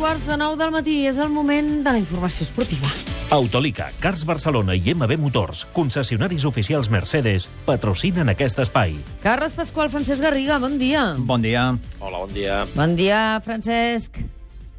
quarts de nou del matí. És el moment de la informació esportiva. Autolica, Cars Barcelona i MB Motors, concessionaris oficials Mercedes, patrocinen aquest espai. Carles Pasqual, Francesc Garriga, bon dia. Bon dia. Hola, bon dia. Bon dia, Francesc.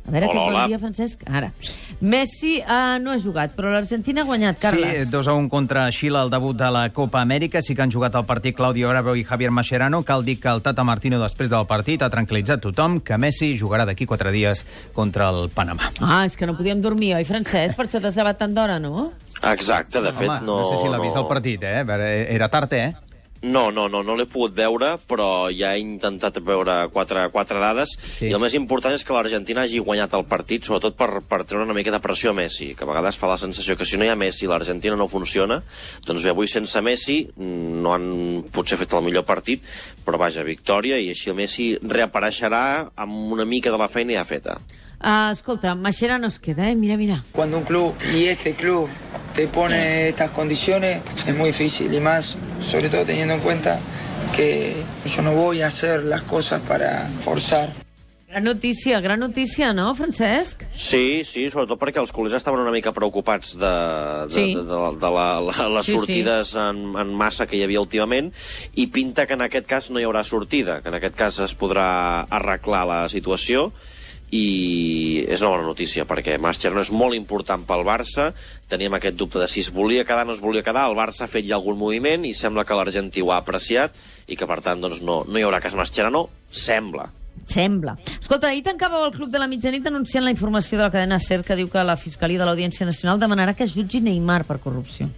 A veure, Hola, bon hola. dia, Francesc. Ara. Messi uh, no ha jugat, però l'Argentina ha guanyat, Carles. Sí, 2 a 1 contra Xile al debut de la Copa Amèrica. Sí que han jugat el partit Claudio Bravo i Javier Mascherano. Cal dir que el Tata Martino, després del partit, ha tranquil·litzat tothom que Messi jugarà d'aquí 4 dies contra el Panamà. Ah, és que no podíem dormir, oi, Francesc? Per això t'has llevat tant d'hora, no? Exacte, de fet, Home, no... no sé si l'ha vist no... el partit, eh? Era tard, eh? No, no, no, no l'he pogut veure, però ja he intentat veure quatre, quatre dades, Sí. i el més important és que l'Argentina hagi guanyat el partit, sobretot per, per treure una mica de pressió a Messi, que a vegades fa la sensació que si no hi ha Messi i l'Argentina no funciona, doncs bé, avui sense Messi no han potser fet el millor partit, però vaja, victòria, i així el Messi reapareixerà amb una mica de la feina ja feta. Uh, escolta, Mascherano es queda, eh? Mira, mira. Cuando un club y este club te pone estas condiciones es muy difícil y más, sobre todo teniendo en cuenta que yo no voy a hacer las cosas para forzar. Gran notícia, gran notícia, no, Francesc? Sí, sí, sobretot perquè els culers estaven una mica preocupats de, de, Sí. de, de, de la, la, les Sí, sí. sortides En, en massa que hi havia últimament i pinta que en aquest cas no hi haurà sortida, que en aquest cas es podrà arreglar la situació i és una bona notícia perquè Mascherano és molt important pel Barça. Teníem aquest dubte de si es volia quedar no es volia quedar, el Barça ha fet ja algun moviment i sembla que l'Argentí ho ha apreciat i que per tant doncs, no, no hi haurà cas Mascherano, sembla. Sembla. Escolta, ahir tancàveu el Club de la Mitjanit anunciant la informació de la cadena SER que diu que la Fiscalia de l'Audiència Nacional demanarà que es jutgi Neymar per corrupció.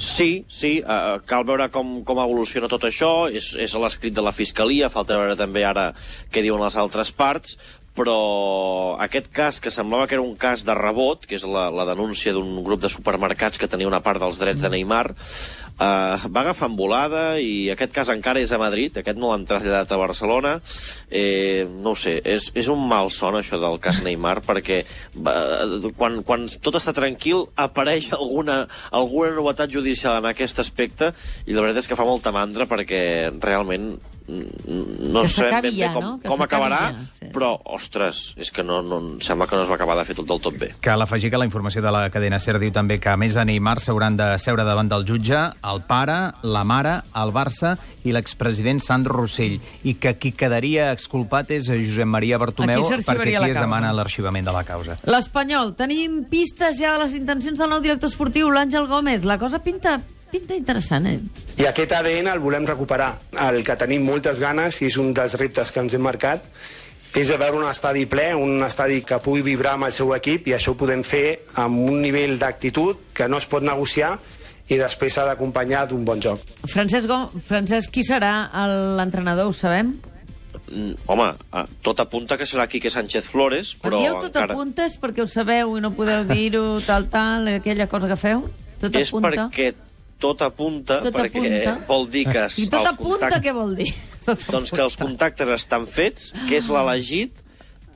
Sí, sí, uh, cal veure com, com evoluciona tot això, és, és l'escrit de la Fiscalia, falta veure també ara què diuen les altres parts, però aquest cas, que semblava que era un cas de rebot, que és la, la denúncia d'un grup de supermercats que tenia una part dels drets de Neymar, eh, va agafar volada i aquest cas encara és a Madrid, aquest no l'han traslladat a Barcelona. Eh, no sé, és, és un mal son això del cas Neymar, perquè va, quan, quan tot està tranquil apareix alguna, alguna novetat judicial en aquest aspecte i la veritat és que fa molta mandra perquè realment mm, no Que sabem ben bé ja, com, no? Que com acabarà, ja, sí. però, ostres, és que no, no, sembla que no es va acabar de fer tot del tot bé. Cal afegir que la informació de la cadena SER diu també que, a més de Neymar, s'hauran de seure davant del jutge el pare, la mare, el Barça i l'expresident Sandro Rossell, i que qui quedaria exculpat és Josep Maria Bartomeu, Aquí perquè aquí es demana l'arxivament de la causa. L'Espanyol, tenim pistes ja de les intencions del nou director esportiu, l'Àngel Gómez. La cosa pinta, pinta interessant, eh? I aquest ADN el volem recuperar. El que tenim moltes ganes, i és un dels reptes que ens hem marcat, és de veure un estadi ple, un estadi que pugui vibrar amb el seu equip, i això ho podem fer amb un nivell d'actitud que no es pot negociar i després s'ha d'acompanyar d'un bon joc. Francesc, Gó- Francesc, qui serà l'entrenador, ho sabem? Mm, Home, tot apunta que serà Quique Sánchez Flores, Quan però dieu tot encara... apunta és perquè ho sabeu i no podeu dir-ho, tal, tal, aquella cosa que feu? Tot és apunta? perquè tot apunta, Tot perquè apunta. vol dir que... I tot apunta, contactes- què vol dir? Tot Doncs que els contactes estan fets, que és l'elegit,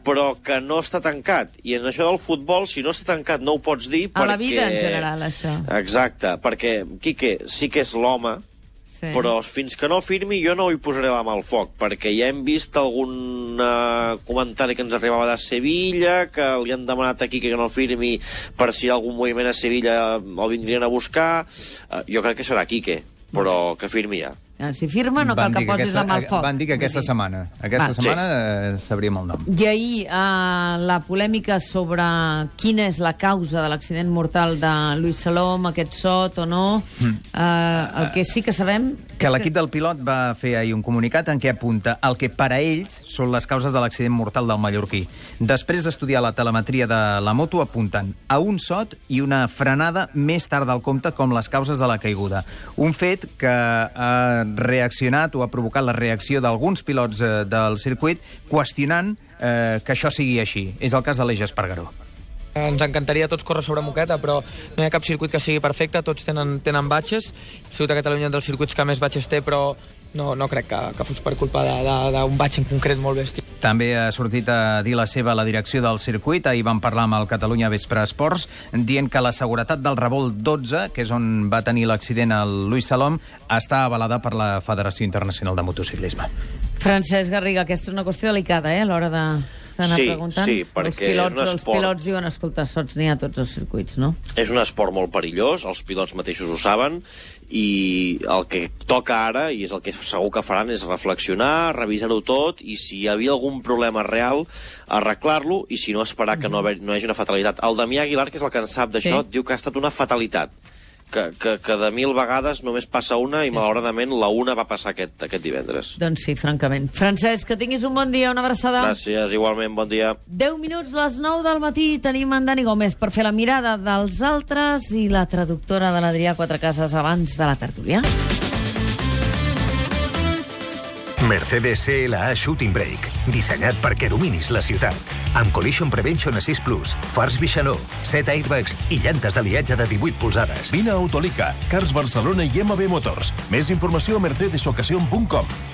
però que no està tancat. I en això del futbol, si no està tancat, no ho pots dir A perquè... la vida, en general, això. Exacte, perquè Quique sí que és l'home, Sí. però fins que no firmi jo no hi posaré la mà al foc, perquè ja hem vist algun uh, comentari que ens arribava de Sevilla, que li han demanat aquí que no firmi per si algun moviment a Sevilla el vindrien a buscar. Uh, jo crec que serà Quique, però que firmi ja. Ah, Si firma, no cal que posis aquesta, la mà al foc. Van dir que aquesta setmana, aquesta Va. setmana eh, sabríem el nom. I ahir eh, la polèmica sobre quina és la causa de l'accident mortal de Lluís Salom, aquest sot o no, eh, el que sí que sabem... Que l'equip del pilot va fer ahir un comunicat en què apunta el que per a ells són les causes de l'accident mortal del mallorquí. Després d'estudiar la telemetria de la moto, apunten a un sot i una frenada més tard del compte com les causes de la caiguda. Un fet que ha reaccionat o ha provocat la reacció d'alguns pilots eh, del circuit qüestionant eh, que això sigui així. És el cas de l'Eix Espargaró. Ens encantaria a tots córrer sobre moqueta, però no hi ha cap circuit que sigui perfecte, tots tenen, tenen batxes. El Circuit de Catalunya és dels circuits que més batxes té, però no, no crec que, que fos per culpa de- de- d'un batx en concret molt bèstia. També ha sortit a dir la seva a la direcció del circuit. Ahir van parlar amb el Catalunya Vespre Esports, dient que la seguretat del revolt 12, que és on va tenir l'accident el Luis Salom, està avalada per la Federació Internacional de Motociclisme. Francesc Garriga, aquesta és una qüestió delicada, eh, a l'hora de S'ha anat Sí, preguntant. sí, els perquè pilots, és un Els esport- pilots diuen, escolta, sots n'hi ha a tots els circuits, no? És un esport molt perillós, els pilots mateixos ho saben, i el que toca ara, i és el que segur que faran, és reflexionar, revisar-ho tot, i si hi havia algun problema real, arreglar-lo, i si no, esperar que no, haver, no hi hagi una fatalitat. El Damià Aguilar, que és el que en sap d'això, Sí. diu que ha estat una fatalitat que, que, que de mil vegades només passa una i malauradament la una va passar aquest, aquest divendres. Doncs sí, francament. Francesc, que tinguis un bon dia, una abraçada. Gràcies, igualment, bon dia. 10 minuts, les 9 del matí, tenim en Dani Gómez per fer la mirada dels altres i la traductora de l'Adrià Quatrecases abans de la tertúlia. Mercedes CLA Shooting Brake, dissenyat perquè dominis la ciutat. Amb Collision Prevention Assist Plus, fars Bixaló, 7 airbags i llantes d'aliatge de 18 polzades. Vine a Autolica, Cars Barcelona i MB Motors. Més informació a mercedesocasion.com.